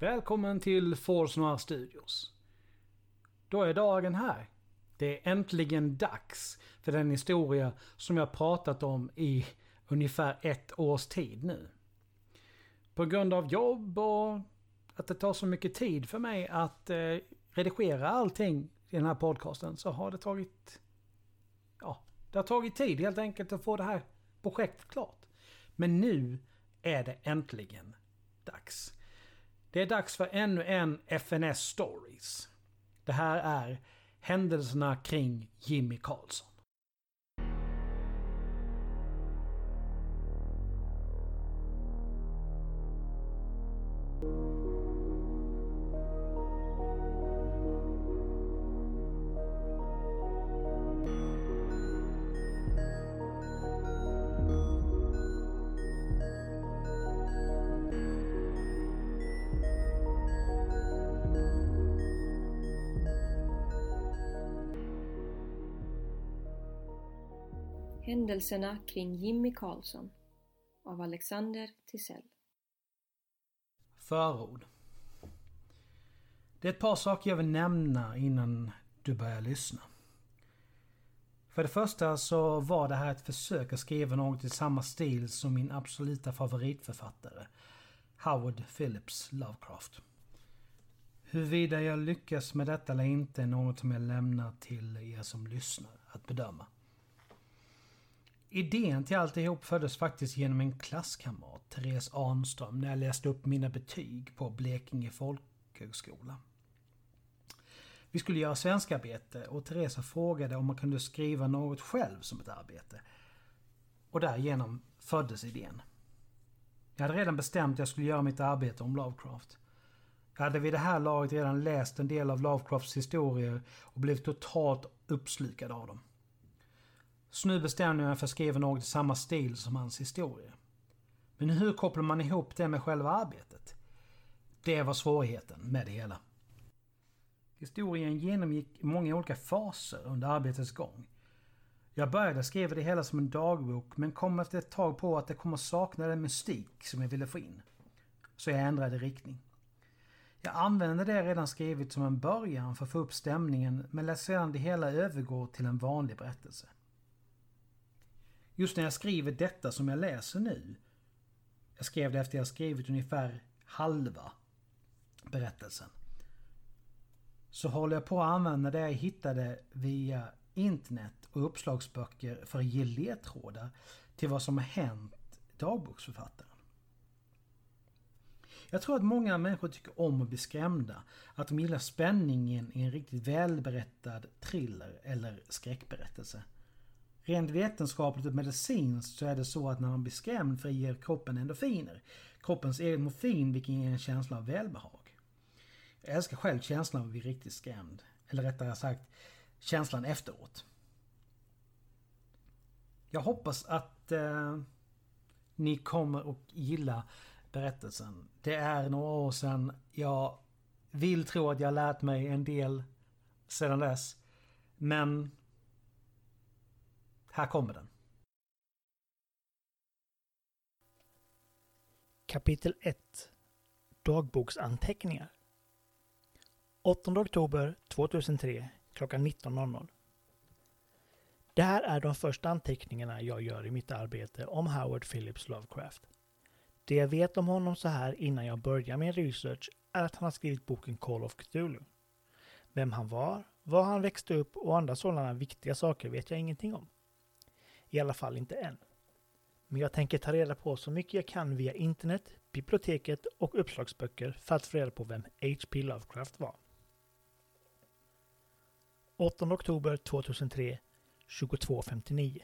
Välkommen till Force Noir Studios. Då är dagen här. Det är äntligen dags för den historia som jag pratat om i ungefär ett års tid nu. På grund av jobb och att det tar så mycket tid för mig att eh, redigera allting i den här podcasten så har det tagit... Ja, det har tagit tid helt enkelt att få det här projektet klart. Men nu är det äntligen dags. Det är dags för ännu en FNS Stories. Det här är händelserna kring Jimmy Karlsson. Händelserna kring Jimmy Karlsson av Alexander Tisell Förord. Det är ett par saker jag vill nämna innan du börjar lyssna. För det första så var det här ett försök att skriva något i samma stil som min absoluta favoritförfattare Howard Phillips Lovecraft. Huruvida jag lyckas med detta eller inte är något som jag lämnar till er som lyssnar att bedöma. Idén till alltihop föddes faktiskt genom en klasskamrat, Therese Arnström, när jag läste upp mina betyg på Blekinge folkhögskola. Vi skulle göra svenskarbete och Therese frågade om man kunde skriva något själv som ett arbete. Och därigenom föddes idén. Jag hade redan bestämt att jag skulle göra mitt arbete om Lovecraft. Jag hade vid det här laget redan läst en del av Lovecrafts historier och blivit totalt uppslukad av dem. Så nu bestämde jag mig för att skriva något i samma stil som hans historia. Men hur kopplar man ihop det med själva arbetet? Det var svårigheten med det hela. Historien genomgick många olika faser under arbetets gång. Jag började skriva det hela som en dagbok men kom efter ett tag på att det kommer sakna den mystik som jag ville få in. Så jag ändrade riktning. Jag använde det jag redan skrivit som en början för att få upp stämningen men lät sedan det hela övergå till en vanlig berättelse. Just när jag skriver detta som jag läser nu. Jag skrev det efter jag skrivit ungefär halva berättelsen. Så håller jag på att använda det jag hittade via internet och uppslagsböcker för att ge ledtrådar till vad som har hänt dagboksförfattaren. Jag tror att många människor tycker om att bli skrämda. Att de gillar spänningen i en riktigt välberättad thriller eller skräckberättelse. Rent vetenskapligt och medicinskt så är det så att när man blir skrämd friger kroppen endorfiner. Kroppens egen morfin vilken ger en känsla av välbehag. Jag älskar själv känslan av att bli riktigt skrämd. Eller rättare sagt känslan efteråt. Jag hoppas att eh, ni kommer att gilla berättelsen. Det är några år sedan. Jag vill tro att jag lärt mig en del sedan dess. Men här kommer den. Kapitel 1 Dagboksanteckningar 8 oktober 2003 klockan 19.00 Det här är de första anteckningarna jag gör i mitt arbete om Howard Phillips Lovecraft. Det jag vet om honom så här innan jag börjar min research är att han har skrivit boken Call of Cthulhu. Vem han var, var han växte upp och andra sådana viktiga saker vet jag ingenting om. I alla fall inte än. Men jag tänker ta reda på så mycket jag kan via internet, biblioteket och uppslagsböcker för att få reda på vem H.P. Lovecraft var. 8 oktober 2003 22.59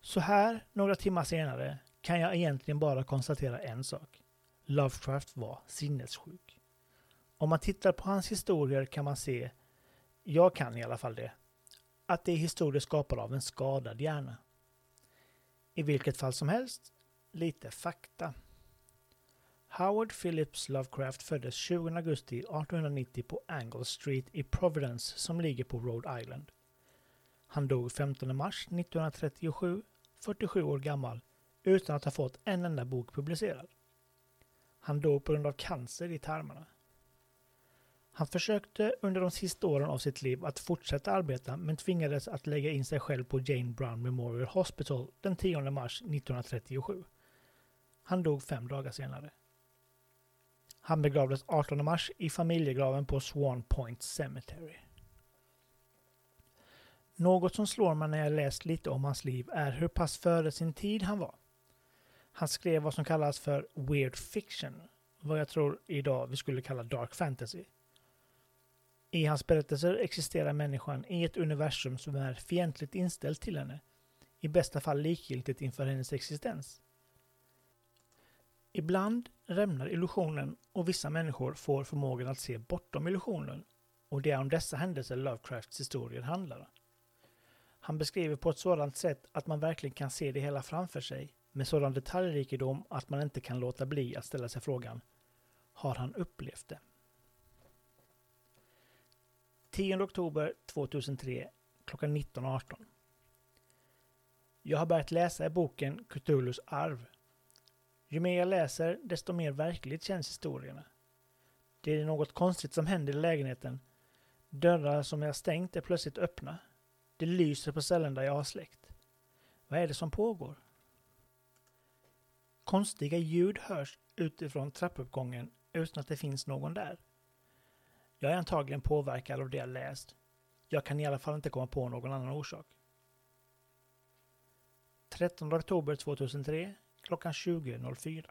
Så här, några timmar senare, kan jag egentligen bara konstatera en sak. Lovecraft var sinnessjuk. Om man tittar på hans historier kan man se, jag kan i alla fall det, att det är historier skapade av en skadad hjärna. I vilket fall som helst, lite fakta. Howard Phillips Lovecraft föddes 20 augusti 1890 på Angle Street i Providence som ligger på Rhode Island. Han dog 15 mars 1937, 47 år gammal, utan att ha fått en enda bok publicerad. Han dog på grund av cancer i tarmarna. Han försökte under de sista åren av sitt liv att fortsätta arbeta men tvingades att lägga in sig själv på Jane Brown Memorial Hospital den 10 mars 1937. Han dog fem dagar senare. Han begravdes 18 mars i familjegraven på Swan Point Cemetery. Något som slår mig när jag läst lite om hans liv är hur pass före sin tid han var. Han skrev vad som kallas för weird fiction, vad jag tror idag vi skulle kalla dark fantasy. I hans berättelser existerar människan i ett universum som är fientligt inställt till henne, i bästa fall likgiltigt inför hennes existens. Ibland rämnar illusionen och vissa människor får förmågan att se bortom illusionen och det är om dessa händelser Lovecrafts historier handlar. Han beskriver på ett sådant sätt att man verkligen kan se det hela framför sig med sådan detaljrikedom att man inte kan låta bli att ställa sig frågan Har han upplevt det? 10 oktober 2003 klockan 19.18 Jag har börjat läsa i boken Cthulhus arv. Ju mer jag läser, desto mer verkligt känns historierna. Det är något konstigt som händer i lägenheten. Dörrar som jag stängt är plötsligt öppna. Det lyser på ställen där jag har släckt. Vad är det som pågår? Konstiga ljud hörs utifrån trappuppgången utan att det finns någon där. Jag är antagligen påverkad av det jag läst. Jag kan i alla fall inte komma på någon annan orsak. 13 oktober 2003 klockan 20.04.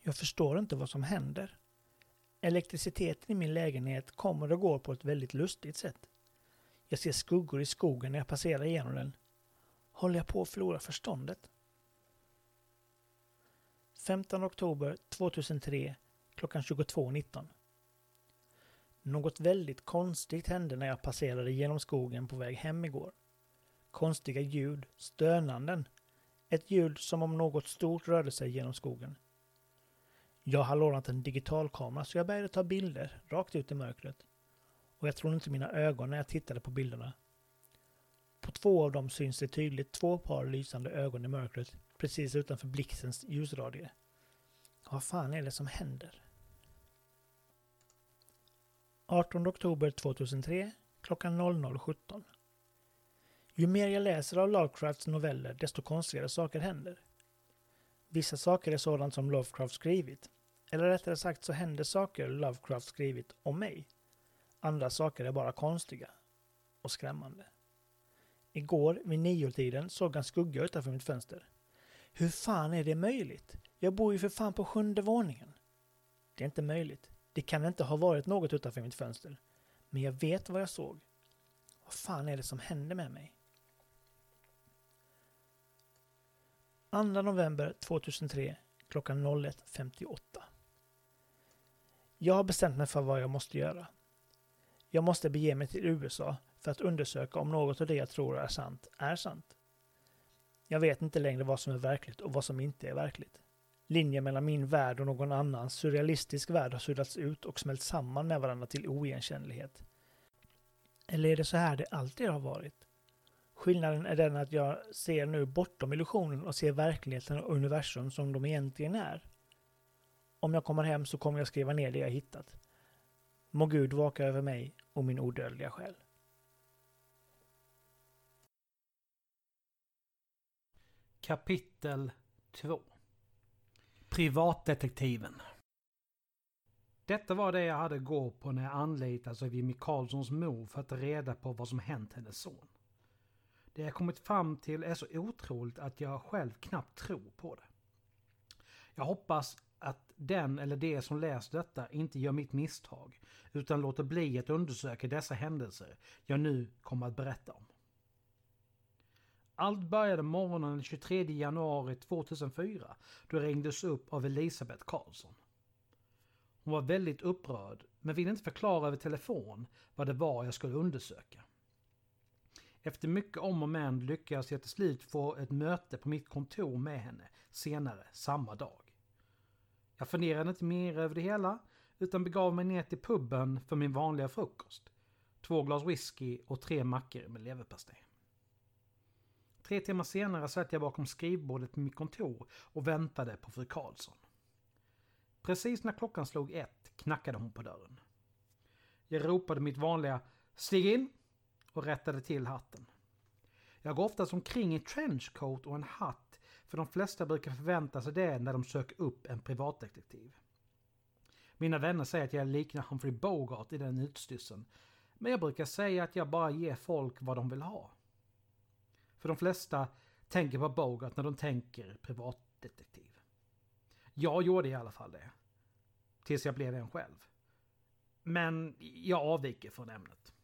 Jag förstår inte vad som händer. Elektriciteten i min lägenhet kommer och går på ett väldigt lustigt sätt. Jag ser skuggor i skogen när jag passerar igenom den. Håller jag på att förlora förståndet? 15 oktober 2003 klockan 22.19. Något väldigt konstigt hände när jag passerade genom skogen på väg hem igår. Konstiga ljud, stönanden. Ett ljud som om något stort rörde sig genom skogen. Jag har lånat en digitalkamera så jag började ta bilder rakt ut i mörkret. Och jag trodde inte mina ögon när jag tittade på bilderna. På två av dem syns det tydligt två par lysande ögon i mörkret precis utanför blixtens ljusradie. Vad fan är det som händer? 18 oktober 2003 klockan 00.17. Ju mer jag läser av Lovecrafts noveller desto konstigare saker händer. Vissa saker är sådant som Lovecraft skrivit. Eller rättare sagt så händer saker Lovecraft skrivit om mig. Andra saker är bara konstiga och skrämmande. Igår vid niotiden såg en skugga utanför mitt fönster. Hur fan är det möjligt? Jag bor ju för fan på sjunde våningen. Det är inte möjligt. Det kan inte ha varit något utanför mitt fönster. Men jag vet vad jag såg. Vad fan är det som hände med mig? 2 november 2003 klockan 01.58. Jag har bestämt mig för vad jag måste göra. Jag måste bege mig till USA för att undersöka om något av det jag tror är sant är sant. Jag vet inte längre vad som är verkligt och vad som inte är verkligt. Linjen mellan min värld och någon annans surrealistisk värld har suddats ut och smält samman med varandra till oigenkännlighet. Eller är det så här det alltid har varit? Skillnaden är den att jag ser nu bortom illusionen och ser verkligheten och universum som de egentligen är. Om jag kommer hem så kommer jag skriva ner det jag hittat. Må Gud vaka över mig och min odödliga själ. Kapitel 2 Privatdetektiven Detta var det jag hade gå på när jag anlitades av Jimmy Karlssons mor för att ta reda på vad som hänt hennes son. Det jag kommit fram till är så otroligt att jag själv knappt tror på det. Jag hoppas att den eller de som läst detta inte gör mitt misstag utan låter bli att undersöka dessa händelser jag nu kommer att berätta om. Allt började morgonen den 23 januari 2004 då jag ringdes upp av Elisabeth Karlsson. Hon var väldigt upprörd men ville inte förklara över telefon vad det var jag skulle undersöka. Efter mycket om och men lyckades jag till slut få ett möte på mitt kontor med henne senare samma dag. Jag funderade inte mer över det hela utan begav mig ner till puben för min vanliga frukost. Två glas whisky och tre mackor med leverpastej. Tre timmar senare satt jag bakom skrivbordet på mitt kontor och väntade på fru Karlsson. Precis när klockan slog ett knackade hon på dörren. Jag ropade mitt vanliga ”Stig in!” och rättade till hatten. Jag går oftast omkring i trenchcoat och en hatt för de flesta brukar förvänta sig det när de söker upp en privatdetektiv. Mina vänner säger att jag liknar Humphrey Bogart i den utstyrseln. Men jag brukar säga att jag bara ger folk vad de vill ha. För de flesta tänker på Bogart när de tänker privatdetektiv. Jag gjorde i alla fall det. Tills jag blev en själv. Men jag avviker från ämnet.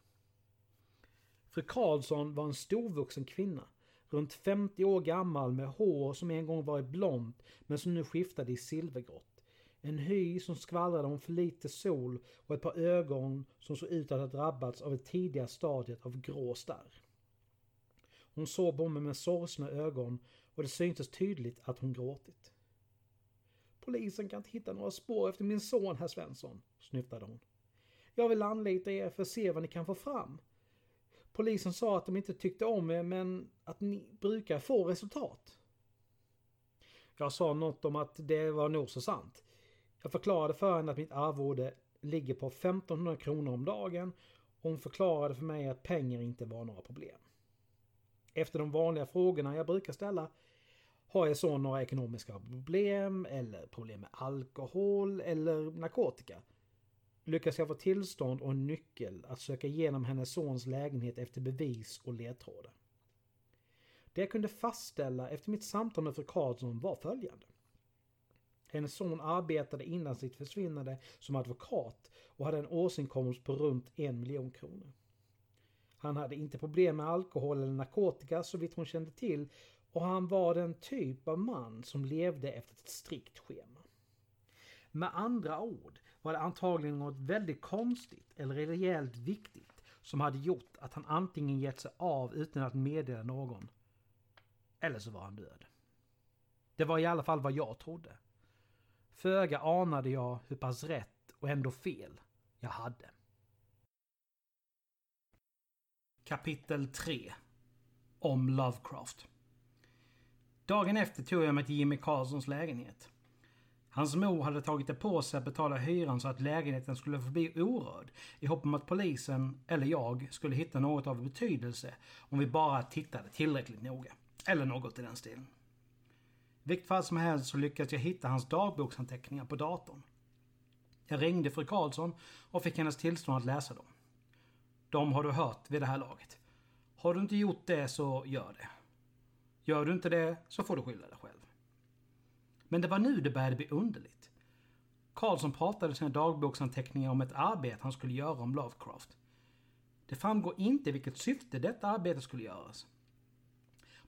Fru Karlsson var en storvuxen kvinna. Runt 50 år gammal med hår som en gång varit blont men som nu skiftade i silvergrått. En hy som skvallrade om för lite sol och ett par ögon som såg ut att ha drabbats av det tidiga stadiet av grå starr. Hon såg på mig med sorgsna ögon och det syntes tydligt att hon gråtit. Polisen kan inte hitta några spår efter min son, herr Svensson, snyftade hon. Jag vill anlita er för att se vad ni kan få fram. Polisen sa att de inte tyckte om er men att ni brukar få resultat. Jag sa något om att det var nog så sant. Jag förklarade för henne att mitt arvode ligger på 1500 kronor om dagen och hon förklarade för mig att pengar inte var några problem. Efter de vanliga frågorna jag brukar ställa har jag så några ekonomiska problem eller problem med alkohol eller narkotika? Lyckas jag få tillstånd och en nyckel att söka igenom hennes sons lägenhet efter bevis och ledtrådar? Det jag kunde fastställa efter mitt samtal med fru Karlsson var följande. Hennes son arbetade innan sitt försvinnande som advokat och hade en årsinkomst på runt en miljon kronor. Han hade inte problem med alkohol eller narkotika så vitt hon kände till och han var den typ av man som levde efter ett strikt schema. Med andra ord var det antagligen något väldigt konstigt eller rejält viktigt som hade gjort att han antingen gett sig av utan att meddela någon. Eller så var han död. Det var i alla fall vad jag trodde. Föga anade jag hur pass rätt och ändå fel jag hade. Kapitel 3 Om Lovecraft Dagen efter tog jag mig till Jimmy Carlsons lägenhet. Hans mor hade tagit det på sig att betala hyran så att lägenheten skulle förbli orörd i hopp om att polisen, eller jag, skulle hitta något av betydelse om vi bara tittade tillräckligt noga. Eller något i den stilen. Vilket fall som helst så lyckades jag hitta hans dagboksanteckningar på datorn. Jag ringde fru Karlsson och fick hennes tillstånd att läsa dem. De har du hört vid det här laget. Har du inte gjort det så gör det. Gör du inte det så får du skylla dig själv. Men det var nu det började bli underligt. Karlsson pratade i sina dagboksanteckningar om ett arbete han skulle göra om Lovecraft. Det framgår inte vilket syfte detta arbete skulle göras.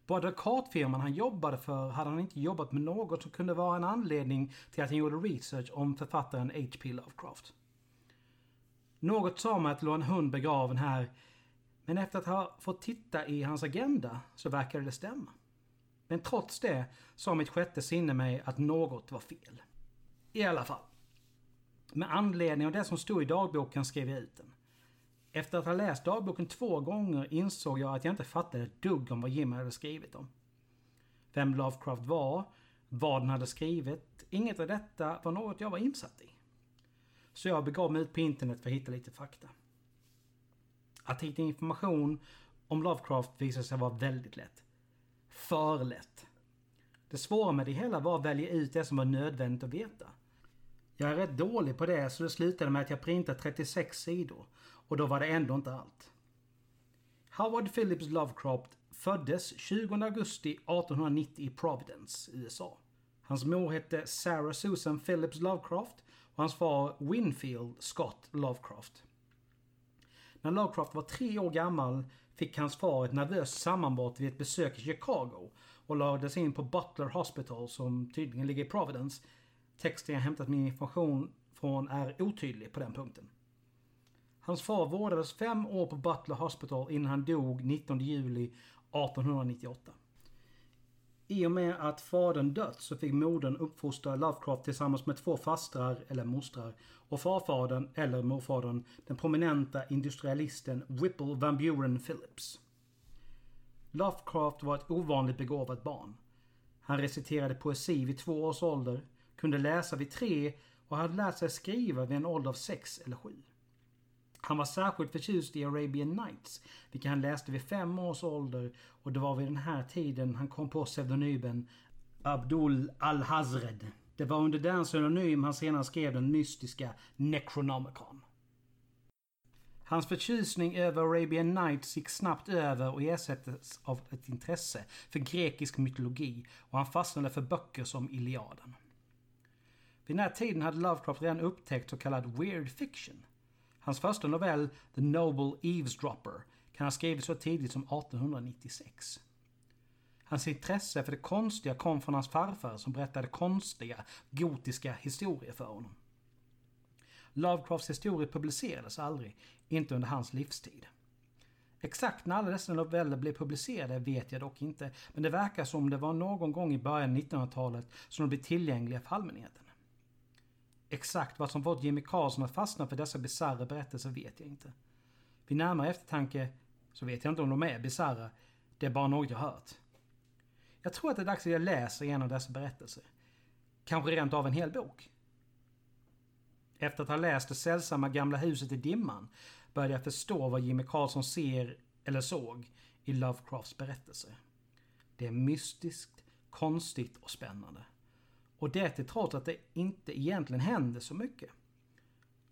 På advokatfirman han jobbade för hade han inte jobbat med något som kunde vara en anledning till att han gjorde research om författaren H.P. Lovecraft. Något sa mig att det låg en hund begraven här, men efter att ha fått titta i hans agenda så verkade det stämma. Men trots det sa mitt sjätte sinne mig att något var fel. I alla fall. Med anledning av det som stod i dagboken skrev jag ut den. Efter att ha läst dagboken två gånger insåg jag att jag inte fattade ett dugg om vad Jimmy hade skrivit om. Vem Lovecraft var, vad den hade skrivit, inget av detta var något jag var insatt i. Så jag begav mig ut på internet för att hitta lite fakta. Att hitta information om Lovecraft visade sig vara väldigt lätt för lätt. Det svåra med det hela var att välja ut det som var nödvändigt att veta. Jag är rätt dålig på det så det slutade med att jag printade 36 sidor. Och då var det ändå inte allt. Howard Phillips Lovecraft föddes 20 augusti 1890 i Providence, USA. Hans mor hette Sarah Susan Phillips Lovecraft och hans far Winfield Scott Lovecraft. När Lovecraft var tre år gammal fick hans far ett nervöst sammanbrott vid ett besök i Chicago och lades in på Butler Hospital som tydligen ligger i Providence. Texten jag hämtat min information från är otydlig på den punkten. Hans far vårdades fem år på Butler Hospital innan han dog 19 juli 1898. I och med att fadern dött så fick modern uppfostra Lovecraft tillsammans med två fastrar eller mostrar och farfadern, eller morfadern, den prominenta industrialisten Whipple Van Buren Phillips. Lovecraft var ett ovanligt begåvat barn. Han reciterade poesi vid två års ålder, kunde läsa vid tre och hade lärt sig skriva vid en ålder av sex eller sju. Han var särskilt förtjust i Arabian Nights, vilket han läste vid fem års ålder och det var vid den här tiden han kom på pseudonymen Abdul al-Hazred. Det var under den pseudonym han senare skrev den mystiska Necronomicon. Hans förtjusning över Arabian Nights gick snabbt över och ersattes av ett intresse för grekisk mytologi och han fastnade för böcker som Iliaden. Vid den här tiden hade Lovecraft redan upptäckt så kallad weird fiction. Hans första novell, The Noble Eavesdropper, kan ha skrivits så tidigt som 1896. Hans intresse för det konstiga kom från hans farfar som berättade konstiga, gotiska historier för honom. Lovecrafts historier publicerades aldrig, inte under hans livstid. Exakt när alla dessa noveller blev publicerade vet jag dock inte, men det verkar som det var någon gång i början av 1900-talet som de blev tillgängliga för allmänheten. Exakt vad som fått Jimmy Carlson att fastna för dessa bisarra berättelser vet jag inte. Vid närmare eftertanke så vet jag inte om de är bisarra, det är bara något jag hört. Jag tror att det är dags att jag läser en av dessa berättelser. Kanske rent av en hel bok. Efter att ha läst Det sällsamma gamla huset i dimman började jag förstå vad Jimmy Carlson ser eller såg i Lovecrafts berättelser. Det är mystiskt, konstigt och spännande. Och det till trots att det inte egentligen händer så mycket.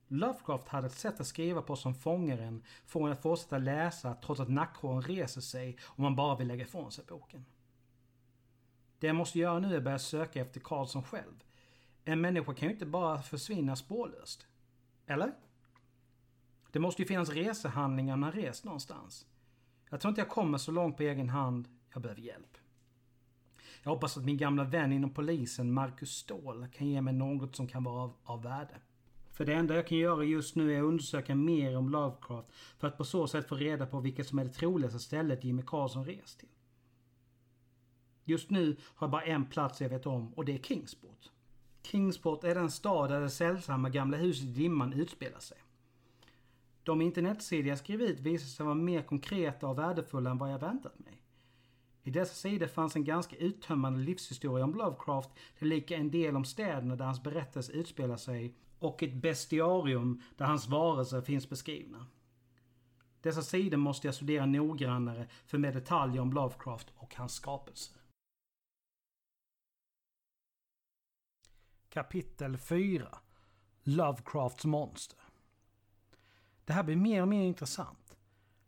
Lovecraft hade ett sätt att skriva på som fångar en, får en att fortsätta läsa trots att nackhåren reser sig och man bara vill lägga ifrån sig boken. Det jag måste göra nu är att börja söka efter Karlsson själv. En människa kan ju inte bara försvinna spårlöst. Eller? Det måste ju finnas resehandlingar när man rest någonstans. Jag tror inte jag kommer så långt på egen hand. Jag behöver hjälp. Jag hoppas att min gamla vän inom polisen, Marcus Ståhl, kan ge mig något som kan vara av, av värde. För det enda jag kan göra just nu är att undersöka mer om Lovecraft för att på så sätt få reda på vilket som är det troligaste stället Jimmy Carlson rest till. Just nu har jag bara en plats jag vet om och det är Kingsport. Kingsport är den stad där det sällsamma gamla huset i dimman utspelar sig. De internetsidor jag skrivit visar sig vara mer konkreta och värdefulla än vad jag väntat mig. I dessa sidor fanns en ganska uttömmande livshistoria om Lovecraft, tillika en del om städerna där hans berättelse utspelar sig och ett bestiarium där hans varelser finns beskrivna. Dessa sidor måste jag studera noggrannare för mer detaljer om Lovecraft och hans skapelser. Kapitel 4 Lovecrafts monster Det här blir mer och mer intressant.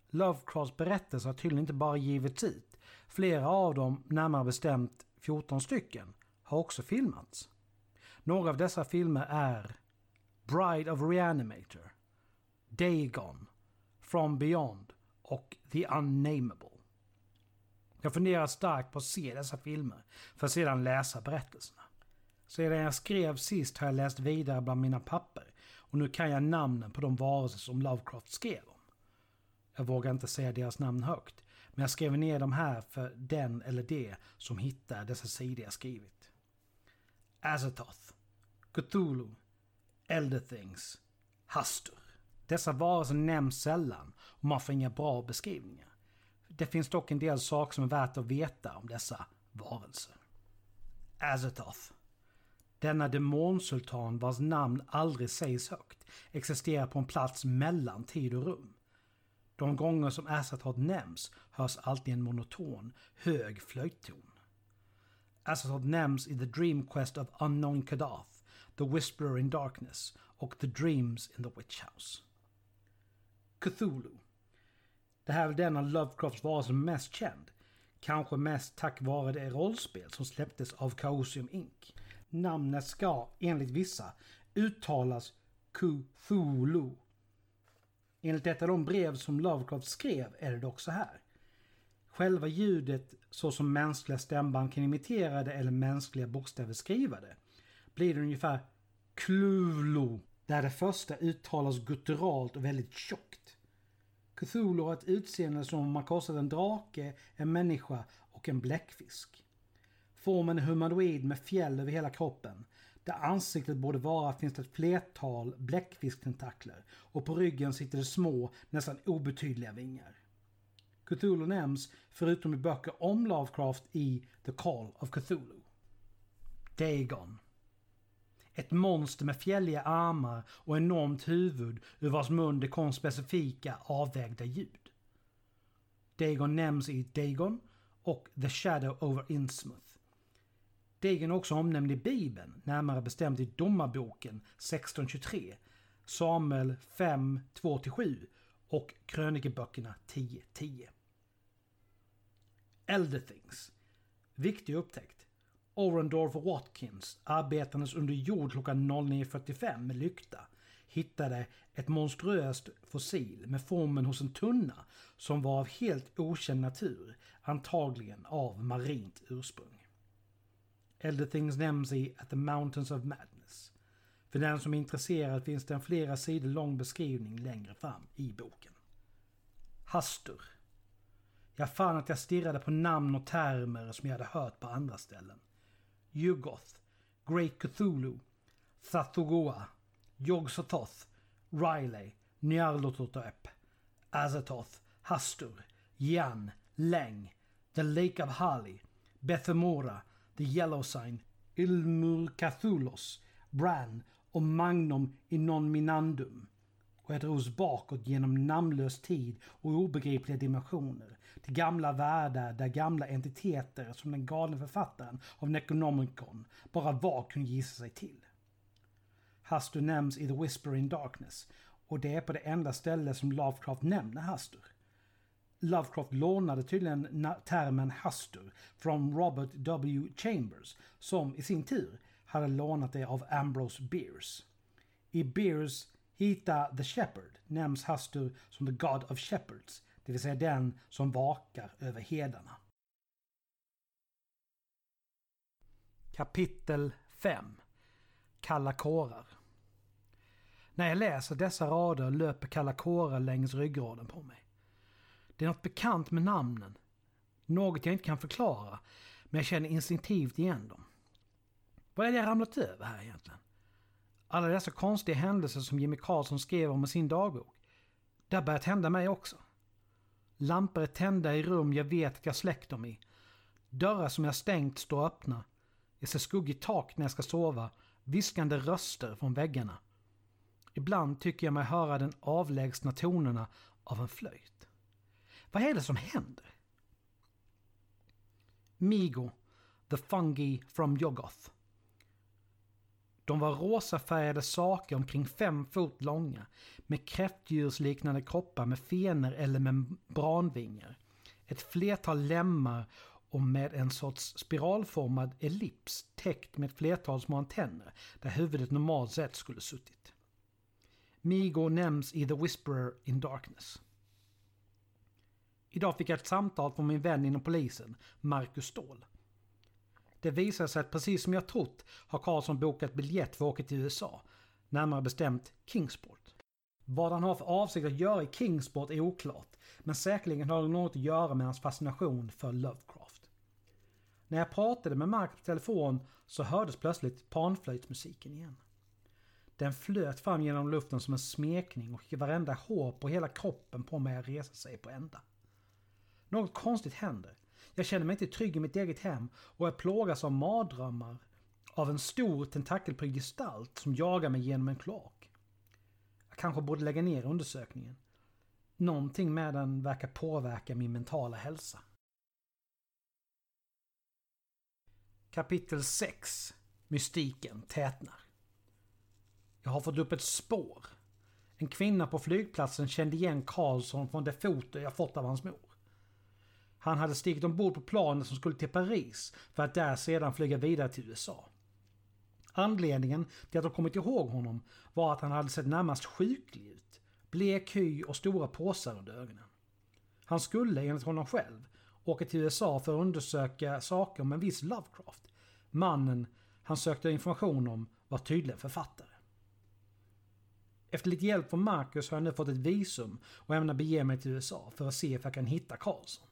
Lovecrafts berättelser har tydligen inte bara givits ut. Flera av dem, närmare bestämt 14 stycken, har också filmats. Några av dessa filmer är Bride of Reanimator, Dagon, From Beyond och The Unnameable. Jag funderar starkt på att se dessa filmer för att sedan läsa berättelserna. Sedan jag skrev sist har jag läst vidare bland mina papper och nu kan jag namnen på de varelser som Lovecraft skrev om. Jag vågar inte säga deras namn högt, men jag skrev ner de här för den eller det som hittar dessa sidor jag skrivit. Azathoth, Cthulhu, Elder Things, Hastur. Dessa varelser nämns sällan och man får inga bra beskrivningar. Det finns dock en del saker som är värt att veta om dessa varelser. Azathoth denna demonsultan vars namn aldrig sägs högt existerar på en plats mellan tid och rum. De gånger som Azathoth nämns hörs alltid en monoton, hög flöjtton. Azathoth nämns i The Dream Quest of Unknown Kadath, The Whisperer in Darkness och The Dreams in the Witch House. Cthulhu. Det här är väl den av Lovecrafts varelser mest känd. Kanske mest tack vare det rollspel som släpptes av Chaosium Inc. Namnet ska, enligt vissa, uttalas Cthulhu. Enligt ett av de brev som Lovecraft skrev är det dock så här. Själva ljudet, så som mänskliga stämband kan imitera det eller mänskliga bokstäver skriva det, blir det ungefär kluvlo, där det första uttalas gutturalt och väldigt tjockt. Cthulhu har ett utseende som om man korsat en drake, en människa och en bläckfisk. Formen är humanoid med fjäll över hela kroppen. Där ansiktet borde vara finns det ett flertal bläckfisktentakler och på ryggen sitter det små, nästan obetydliga vingar. Cthulhu nämns, förutom i böcker om Lovecraft, i The Call of Cthulhu. Dagon. Ett monster med fjälliga armar och enormt huvud ur vars mun det kom specifika avvägda ljud. Dagon nämns i Dagon och The Shadow over Innsmouth. Degen är också omnämnd i Bibeln, närmare bestämt i Domarboken 1623, Samuel 5, 2-7 och krönikeböckerna 10-10. Elder Things. Viktig upptäckt. Orendorf Watkins, arbetandes under jord klockan 09.45 med lykta, hittade ett monstruöst fossil med formen hos en tunna som var av helt okänd natur, antagligen av marint ursprung. Elder Things nämns i At the Mountains of Madness. För den som är intresserad finns det en flera sidor lång beskrivning längre fram i boken. Hastur. Jag fann att jag stirrade på namn och termer som jag hade hört på andra ställen. Yugoth, Great Cthulhu, Thathogoa, Yog-Sothoth, Riley, Nyarlathotep, Azathoth, Hastur, Jan, Leng, The Lake of Hali, Bethemora, The Yellow Sign, Ilmur Cathulos, Bran och Magnum inon minandum. Och jag drogs bakåt genom namnlös tid och obegripliga dimensioner. Till gamla världar där gamla entiteter som den galne författaren av Necronomicon bara var kunde gissa sig till. Hastur nämns i The Whisper in Darkness och det är på det enda ställe som Lovecraft nämner Hastur. Lovecraft lånade tydligen termen Hastur från Robert W. Chambers som i sin tur hade lånat det av Ambrose Bierce. I Bierce Hita the Shepherd nämns Hastur som the God of Shepherds, det vill säga den som vakar över hedarna. Kapitel 5 Kalla kårar När jag läser dessa rader löper kalla kårar längs ryggraden på mig. Det är något bekant med namnen. Något jag inte kan förklara, men jag känner instinktivt igen dem. Vad är det jag ramlat över här egentligen? Alla dessa konstiga händelser som Jimmy Karlsson skrev om i sin dagbok. Det har börjat hända mig också. Lampor är tända i rum jag vet att jag släckt dem i. Dörrar som jag stängt står öppna. Jag ser skuggigt tak när jag ska sova. Viskande röster från väggarna. Ibland tycker jag mig höra den avlägsna tonerna av en flöjt. Vad är det som händer? Migo, the fungi from Yogoth. De var rosafärgade saker omkring fem fot långa med kräftdjursliknande kroppar med fenor eller membranvingar. Ett flertal lemmar och med en sorts spiralformad ellips täckt med ett flertal små antenner där huvudet normalt sett skulle suttit. Migo nämns i The Whisperer in Darkness. Idag fick jag ett samtal från min vän inom polisen, Marcus Ståhl. Det visar sig att precis som jag trott har Karlsson bokat biljett för att åka till USA. Närmare bestämt Kingsport. Vad han har för avsikt att göra i Kingsport är oklart. Men säkerligen har det något att göra med hans fascination för Lovecraft. När jag pratade med Mark på telefon så hördes plötsligt panflöjtsmusiken igen. Den flöt fram genom luften som en smekning och fick varenda hår på hela kroppen på mig att resa sig på ända. Något konstigt händer. Jag känner mig inte trygg i mitt eget hem och jag plågas av mardrömmar av en stor tentakelprydd gestalt som jagar mig genom en kloak. Jag kanske borde lägga ner undersökningen. Någonting med den verkar påverka min mentala hälsa. Kapitel 6 Mystiken tätnar. Jag har fått upp ett spår. En kvinna på flygplatsen kände igen Karlsson från det foto jag fått av hans mor. Han hade stigit ombord på planet som skulle till Paris för att där sedan flyga vidare till USA. Anledningen till att de kommit ihåg honom var att han hade sett närmast sjuklig ut. Blek hy och stora påsar under ögonen. Han skulle, enligt honom själv, åka till USA för att undersöka saker om en viss Lovecraft. Mannen han sökte information om var tydligen författare. Efter lite hjälp från Marcus har jag nu fått ett visum och ämnar bege mig till USA för att se if jag kan hitta Karlsson.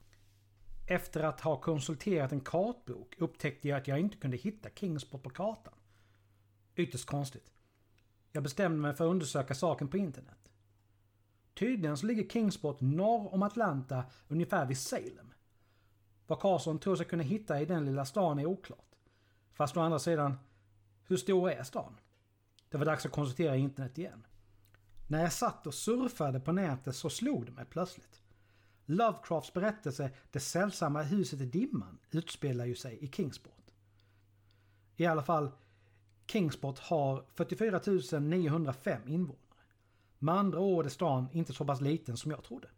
Efter att ha konsulterat en kartbok upptäckte jag att jag inte kunde hitta Kingsport på kartan. Ytterst konstigt. Jag bestämde mig för att undersöka saken på internet. Tydligen så ligger Kingsport norr om Atlanta ungefär vid Salem. Vad Carson tror sig kunna hitta i den lilla stan är oklart. Fast å andra sidan, hur stor är stan? Det var dags att konsultera internet igen. När jag satt och surfade på nätet så slog det mig plötsligt. Lovecrafts berättelse Det sällsamma huset i dimman utspelar ju sig i Kingsport. I alla fall, Kingsport har 44 905 invånare. Med andra ord är stan inte så pass liten som jag trodde.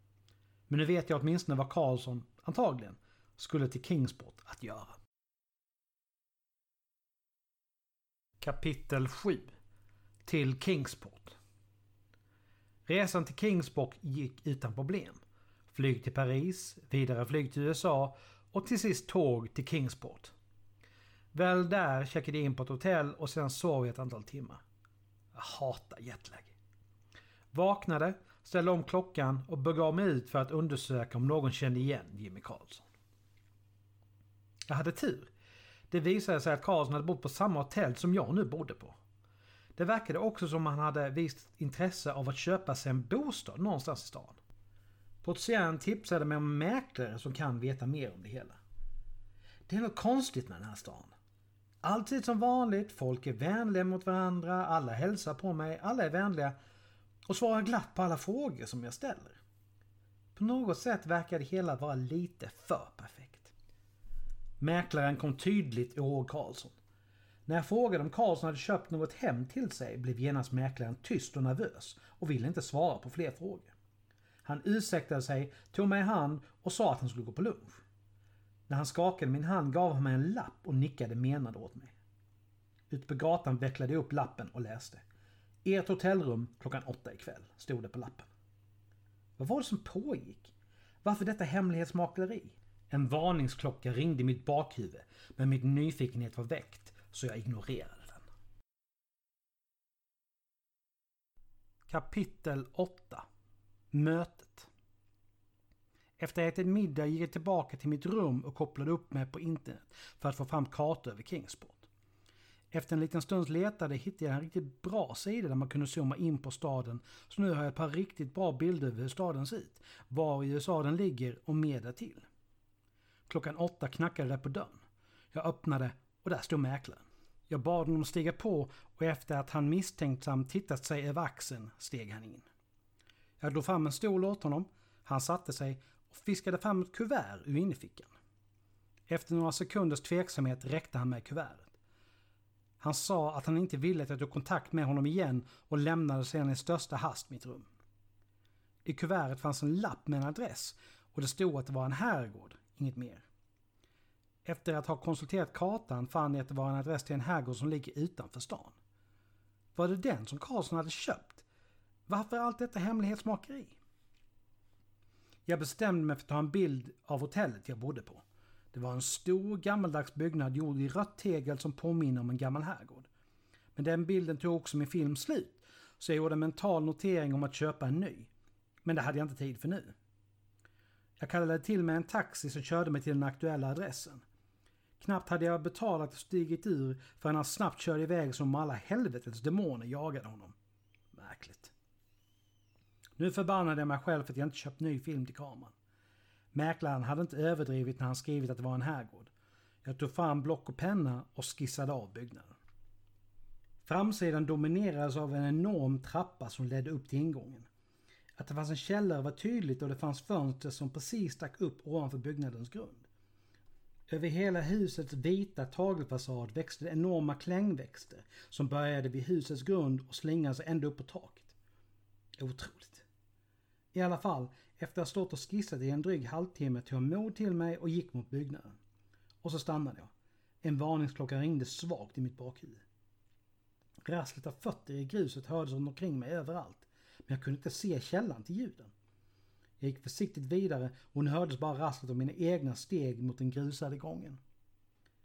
Men nu vet jag åtminstone vad Karlsson, antagligen, skulle till Kingsport att göra. Kapitel 7 Till Kingsport Resan till Kingsport gick utan problem. Flyg till Paris, vidare flyg till USA och till sist tåg till Kingsport. Väl där checkade jag in på ett hotell och sen sov jag ett antal timmar. Jag hatar jetlag. Vaknade, ställde om klockan och begav mig ut för att undersöka om någon kände igen Jimmy Karlsson. Jag hade tur. Det visade sig att Karlsson hade bott på samma hotell som jag nu bodde på. Det verkade också som han hade visat intresse av att köpa sig en bostad någonstans i stan. Portieren tipsade mig om mäklare som kan veta mer om det hela. Det är något konstigt med den här stan. Alltid som vanligt, folk är vänliga mot varandra, alla hälsar på mig, alla är vänliga och svarar glatt på alla frågor som jag ställer. På något sätt verkar det hela vara lite för perfekt. Mäklaren kom tydligt ihåg Karlsson. När jag frågade om Karlsson hade köpt något hem till sig blev genast mäklaren tyst och nervös och ville inte svara på fler frågor. Han ursäktade sig, tog mig i hand och sa att han skulle gå på lunch. När han skakade min hand gav han mig en lapp och nickade menande åt mig. Ute på gatan vecklade jag upp lappen och läste. Ert hotellrum klockan åtta ikväll, stod det på lappen. Vad var det som pågick? Varför detta hemlighetsmakeri? En varningsklocka ringde i mitt bakhuvud, men min nyfikenhet var väckt, så jag ignorerade den. Kapitel 8 Mötet Efter att ätit middag gick jag tillbaka till mitt rum och kopplade upp mig på internet för att få fram kartor över Kingsport. Efter en liten stunds letade hittade jag en riktigt bra sida där man kunde zooma in på staden. Så nu har jag ett par riktigt bra bilder över hur staden ser ut, var i USA den ligger och mer därtill. Klockan åtta knackade det på dörren. Jag öppnade och där stod mäklaren. Jag bad honom stiga på och efter att han misstänksamt tittat sig över axeln steg han in. Jag drog fram en stol åt honom. Han satte sig och fiskade fram ett kuvert ur innerfickan. Efter några sekunders tveksamhet räckte han mig kuvertet. Han sa att han inte ville att jag tog kontakt med honom igen och lämnade sedan i största hast mitt rum. I kuvertet fanns en lapp med en adress och det stod att det var en herrgård, inget mer. Efter att ha konsulterat kartan fann jag att det var en adress till en herrgård som ligger utanför stan. Var det den som Karlsson hade köpt? Varför allt detta hemlighetsmakeri? Jag bestämde mig för att ta en bild av hotellet jag bodde på. Det var en stor gammaldags byggnad gjord i rött tegel som påminner om en gammal herrgård. Men den bilden tog också min film slut, så jag gjorde en mental notering om att köpa en ny. Men det hade jag inte tid för nu. Jag kallade till mig en taxi som körde mig till den aktuella adressen. Knappt hade jag betalat och stigit ur förrän han snabbt körde iväg som om alla helvetets demoner jagade honom. Märkligt. Nu förbannade jag mig själv för att jag inte köpt ny film till kameran. Mäklaren hade inte överdrivit när han skrivit att det var en herrgård. Jag tog fram block och penna och skissade av byggnaden. Framsidan dominerades av en enorm trappa som ledde upp till ingången. Att det fanns en källare var tydligt och det fanns fönster som precis stack upp ovanför byggnadens grund. Över hela husets vita tagelfasad växte enorma klängväxter som började vid husets grund och slingade sig ända upp på taket. Otroligt. I alla fall, efter att ha stått och skissat i en dryg halvtimme tog jag mod till mig och gick mot byggnaden. Och så stannade jag. En varningsklocka ringde svagt i mitt bakhuvud. Rasslet av fötter i gruset hördes runt omkring mig överallt. Men jag kunde inte se källan till ljuden. Jag gick försiktigt vidare och nu hördes bara rasslet av mina egna steg mot den grusade gången.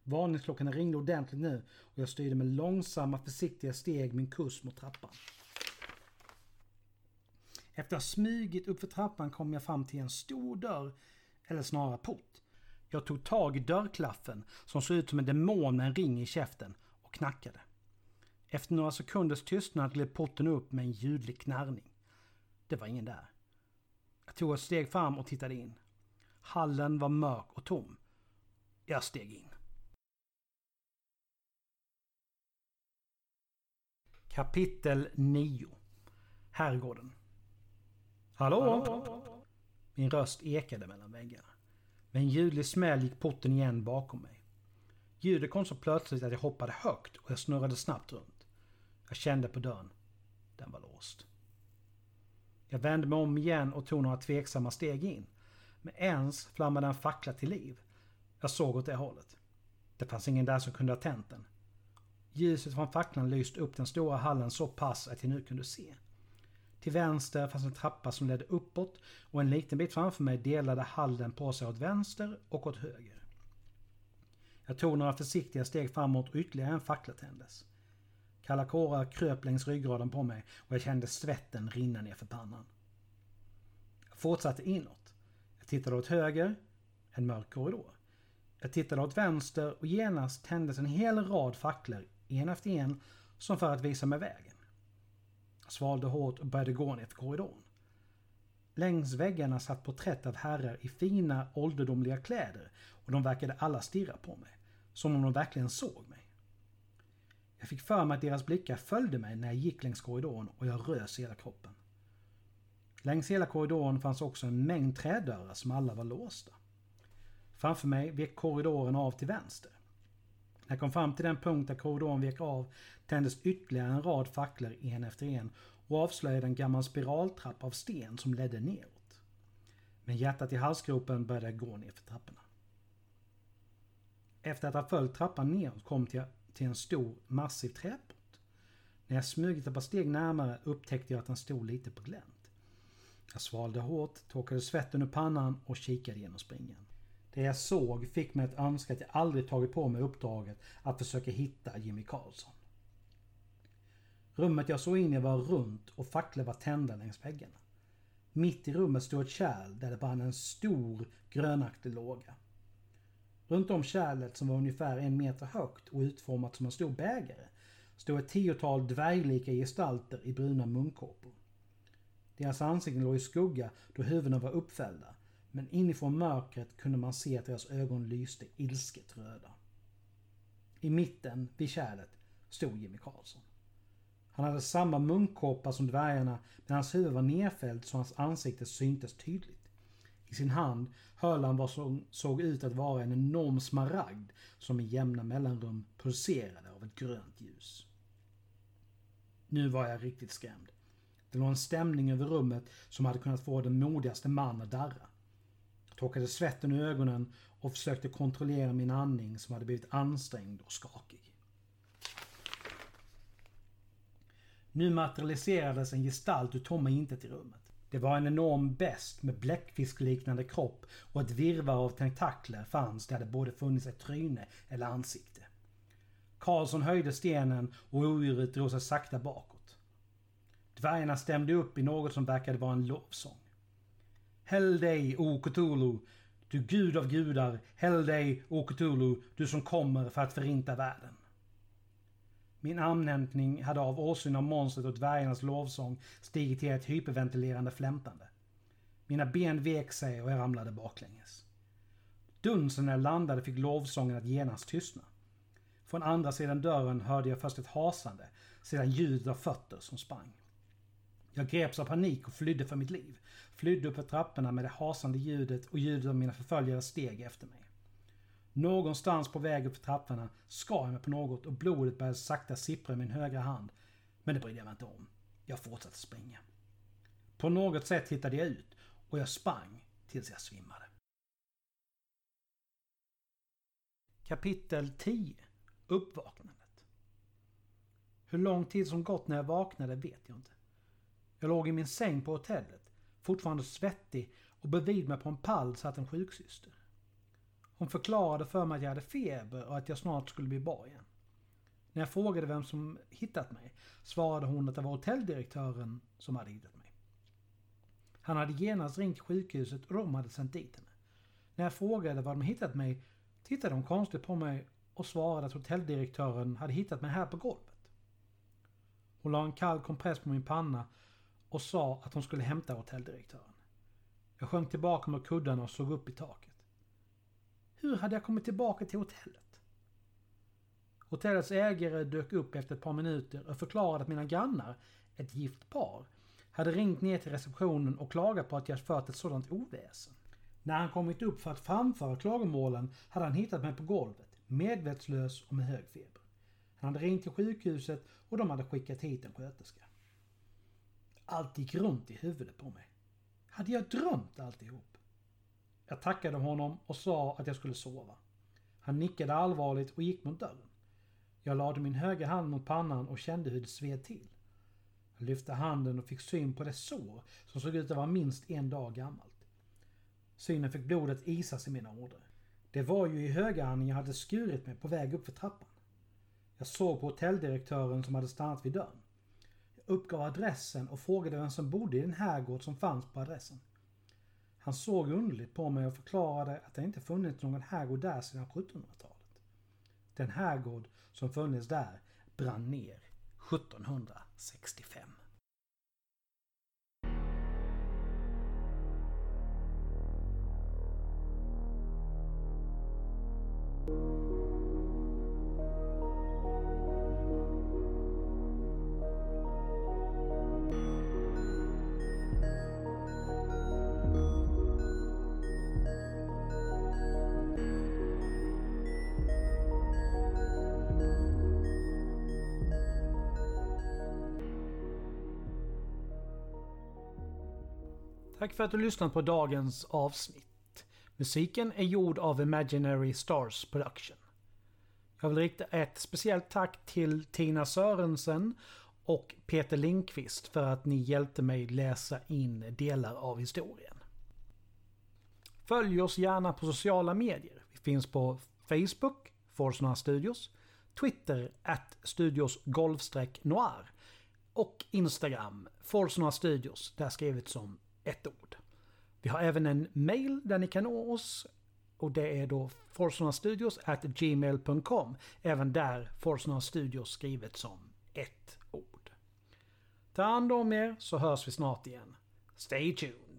Varningsklockan ringde ordentligt nu och jag styrde med långsamma försiktiga steg min kurs mot trappan. Efter att ha smugit upp för trappan kom jag fram till en stor dörr, eller snarare port. Jag tog tag i dörrklaffen som såg ut som en demon med en ring i käften och knackade. Efter några sekunders tystnad gled porten upp med en ljudlig knarrning. Det var ingen där. Jag tog ett steg fram och tittade in. Hallen var mörk och tom. Jag steg in. Kapitel 9 Herrgården Hallå? Min röst ekade mellan väggarna. Med en ljudlig smäll gick porten igen bakom mig. Ljudet kom så plötsligt att jag hoppade högt och jag snurrade snabbt runt. Jag kände på dörren. Den var låst. Jag vände mig om igen och tog några tveksamma steg in. Men ens flammade en fackla till liv. Jag såg åt det hållet. Det fanns ingen där som kunde ha tänt den. Ljuset från facklan lyste upp den stora hallen så pass att jag nu kunde se. Till vänster fanns en trappa som ledde uppåt och en liten bit framför mig delade hallen på sig åt vänster och åt höger. Jag tog några försiktiga steg framåt och ytterligare en fackla tändes. Kalla kårar kröp längs ryggraden på mig och jag kände svetten rinna ner för pannan. Jag fortsatte inåt. Jag tittade åt höger, en mörk korridor. Jag tittade åt vänster och genast tändes en hel rad facklor, en efter en, som för att visa mig vägen. Svalde hårt och började gå ner för korridoren. Längs väggarna satt porträtt av herrar i fina ålderdomliga kläder och de verkade alla stirra på mig. Som om de verkligen såg mig. Jag fick för mig att deras blickar följde mig när jag gick längs korridoren och jag rös i hela kroppen. Längs hela korridoren fanns också en mängd trädörrar som alla var låsta. Framför mig vek korridoren av till vänster. När jag kom fram till den punkt där korridoren vek av tändes ytterligare en rad facklor en efter en och avslöjade en gammal spiraltrappa av sten som ledde neråt. Med hjärtat i halsgropen började jag gå ner för trapporna. Efter att ha följt trappan neråt kom jag till en stor massiv träport. När jag smugit ett par steg närmare upptäckte jag att den stod lite på glänt. Jag svalde hårt, torkade svetten ur pannan och kikade genom springan. Det jag såg fick mig att önska att jag aldrig tagit på mig uppdraget att försöka hitta Jimmy Karlsson. Rummet jag såg in i var runt och facklor var tända längs väggarna. Mitt i rummet stod ett kärl där det brann en stor grönaktig låga. Runt om kärlet som var ungefär en meter högt och utformat som en stor bägare stod ett tiotal dvärglika gestalter i bruna munkåpor. Deras ansikten låg i skugga då huvudena var uppfällda men inifrån mörkret kunde man se att deras ögon lyste ilsket röda. I mitten, vid kärlet, stod Jimmy Karlsson. Han hade samma munkkåpa som dvärgarna men hans huvud var nerfällt så hans ansikte syntes tydligt. I sin hand höll han vad som såg ut att vara en enorm smaragd som i jämna mellanrum pulserade av ett grönt ljus. Nu var jag riktigt skrämd. Det låg en stämning över rummet som hade kunnat få den modigaste man att darra. Torkade svetten ur ögonen och försökte kontrollera min andning som hade blivit ansträngd och skakig. Nu materialiserades en gestalt ur tomma intet i rummet. Det var en enorm bäst med bläckfiskliknande kropp och ett virvar av tentakler fanns där det både funnits ett tryne eller ansikte. Karlsson höjde stenen och odjuret drog sig sakta bakåt. Dvärgarna stämde upp i något som verkade vara en lovsång. Häll dig, O Cthulhu, du gud av gudar, häll dig, O Cthulhu, du som kommer för att förinta världen. Min armhämtning hade av åsyn av monstret och dvärgarnas lovsång stigit till ett hyperventilerande flämtande. Mina ben vek sig och jag ramlade baklänges. Dunsen när jag landade fick lovsången att genast tystna. Från andra sidan dörren hörde jag först ett hasande, sedan ljudet av fötter som sprang. Jag greps av panik och flydde för mitt liv. Flydde upp för trapporna med det hasande ljudet och ljudet av mina förföljares steg efter mig. Någonstans på väg upp för trapporna skar jag mig på något och blodet började sakta sippra i min högra hand. Men det brydde jag mig inte om. Jag fortsatte springa. På något sätt hittade jag ut och jag sprang tills jag svimmade. Kapitel 10 Uppvaknandet Hur lång tid som gått när jag vaknade vet jag inte. Jag låg i min säng på hotellet, fortfarande svettig och bredvid mig på en pall satt en sjuksyster. Hon förklarade för mig att jag hade feber och att jag snart skulle bli bra igen. När jag frågade vem som hittat mig svarade hon att det var hotelldirektören som hade hittat mig. Han hade genast ringt sjukhuset och de hade sänt dit henne. När jag frågade var de hittat mig tittade de konstigt på mig och svarade att hotelldirektören hade hittat mig här på golvet. Hon la en kall kompress på min panna och sa att hon skulle hämta hotelldirektören. Jag sjönk tillbaka med kuddarna och såg upp i taket. Hur hade jag kommit tillbaka till hotellet? Hotellets ägare dök upp efter ett par minuter och förklarade att mina grannar, ett gift par, hade ringt ner till receptionen och klagat på att jag fört ett sådant oväsen. När han kommit upp för att framföra klagomålen hade han hittat mig på golvet, medvetslös och med hög feber. Han hade ringt till sjukhuset och de hade skickat hit en sköterska. Allt gick runt i huvudet på mig. Hade jag drömt alltihop? Jag tackade honom och sa att jag skulle sova. Han nickade allvarligt och gick mot dörren. Jag lade min högra hand mot pannan och kände hur det sved till. Jag lyfte handen och fick syn på det sår som såg ut att vara minst en dag gammalt. Synen fick blodet isas i mina ådror. Det var ju i högerhanden jag hade skurit mig på väg upp för trappan. Jag såg på hotelldirektören som hade stannat vid dörren. Uppgav adressen och frågade vem som bodde i den herrgård som fanns på adressen. Han såg underligt på mig och förklarade att det inte funnits någon herrgård där sedan 1700-talet. Den herrgård som funnits där brann ner 1765. Tack för att du lyssnat på dagens avsnitt. Musiken är gjord av Imaginary Stars Production. Jag vill rikta ett speciellt tack till Tina Sörensen och Peter Linkvist för att ni hjälpte mig läsa in delar av historien. Följ oss gärna på sociala medier. Vi finns på Facebook, Forsnora Studios, Twitter, at Studios noir och Instagram, Forsnora Studios, där skrivet som ett ord. Vi har även en mail där ni kan nå oss och det är då gmail.com. Även där Forsona Studios skrivet som ett ord. Ta hand om er så hörs vi snart igen. Stay tuned!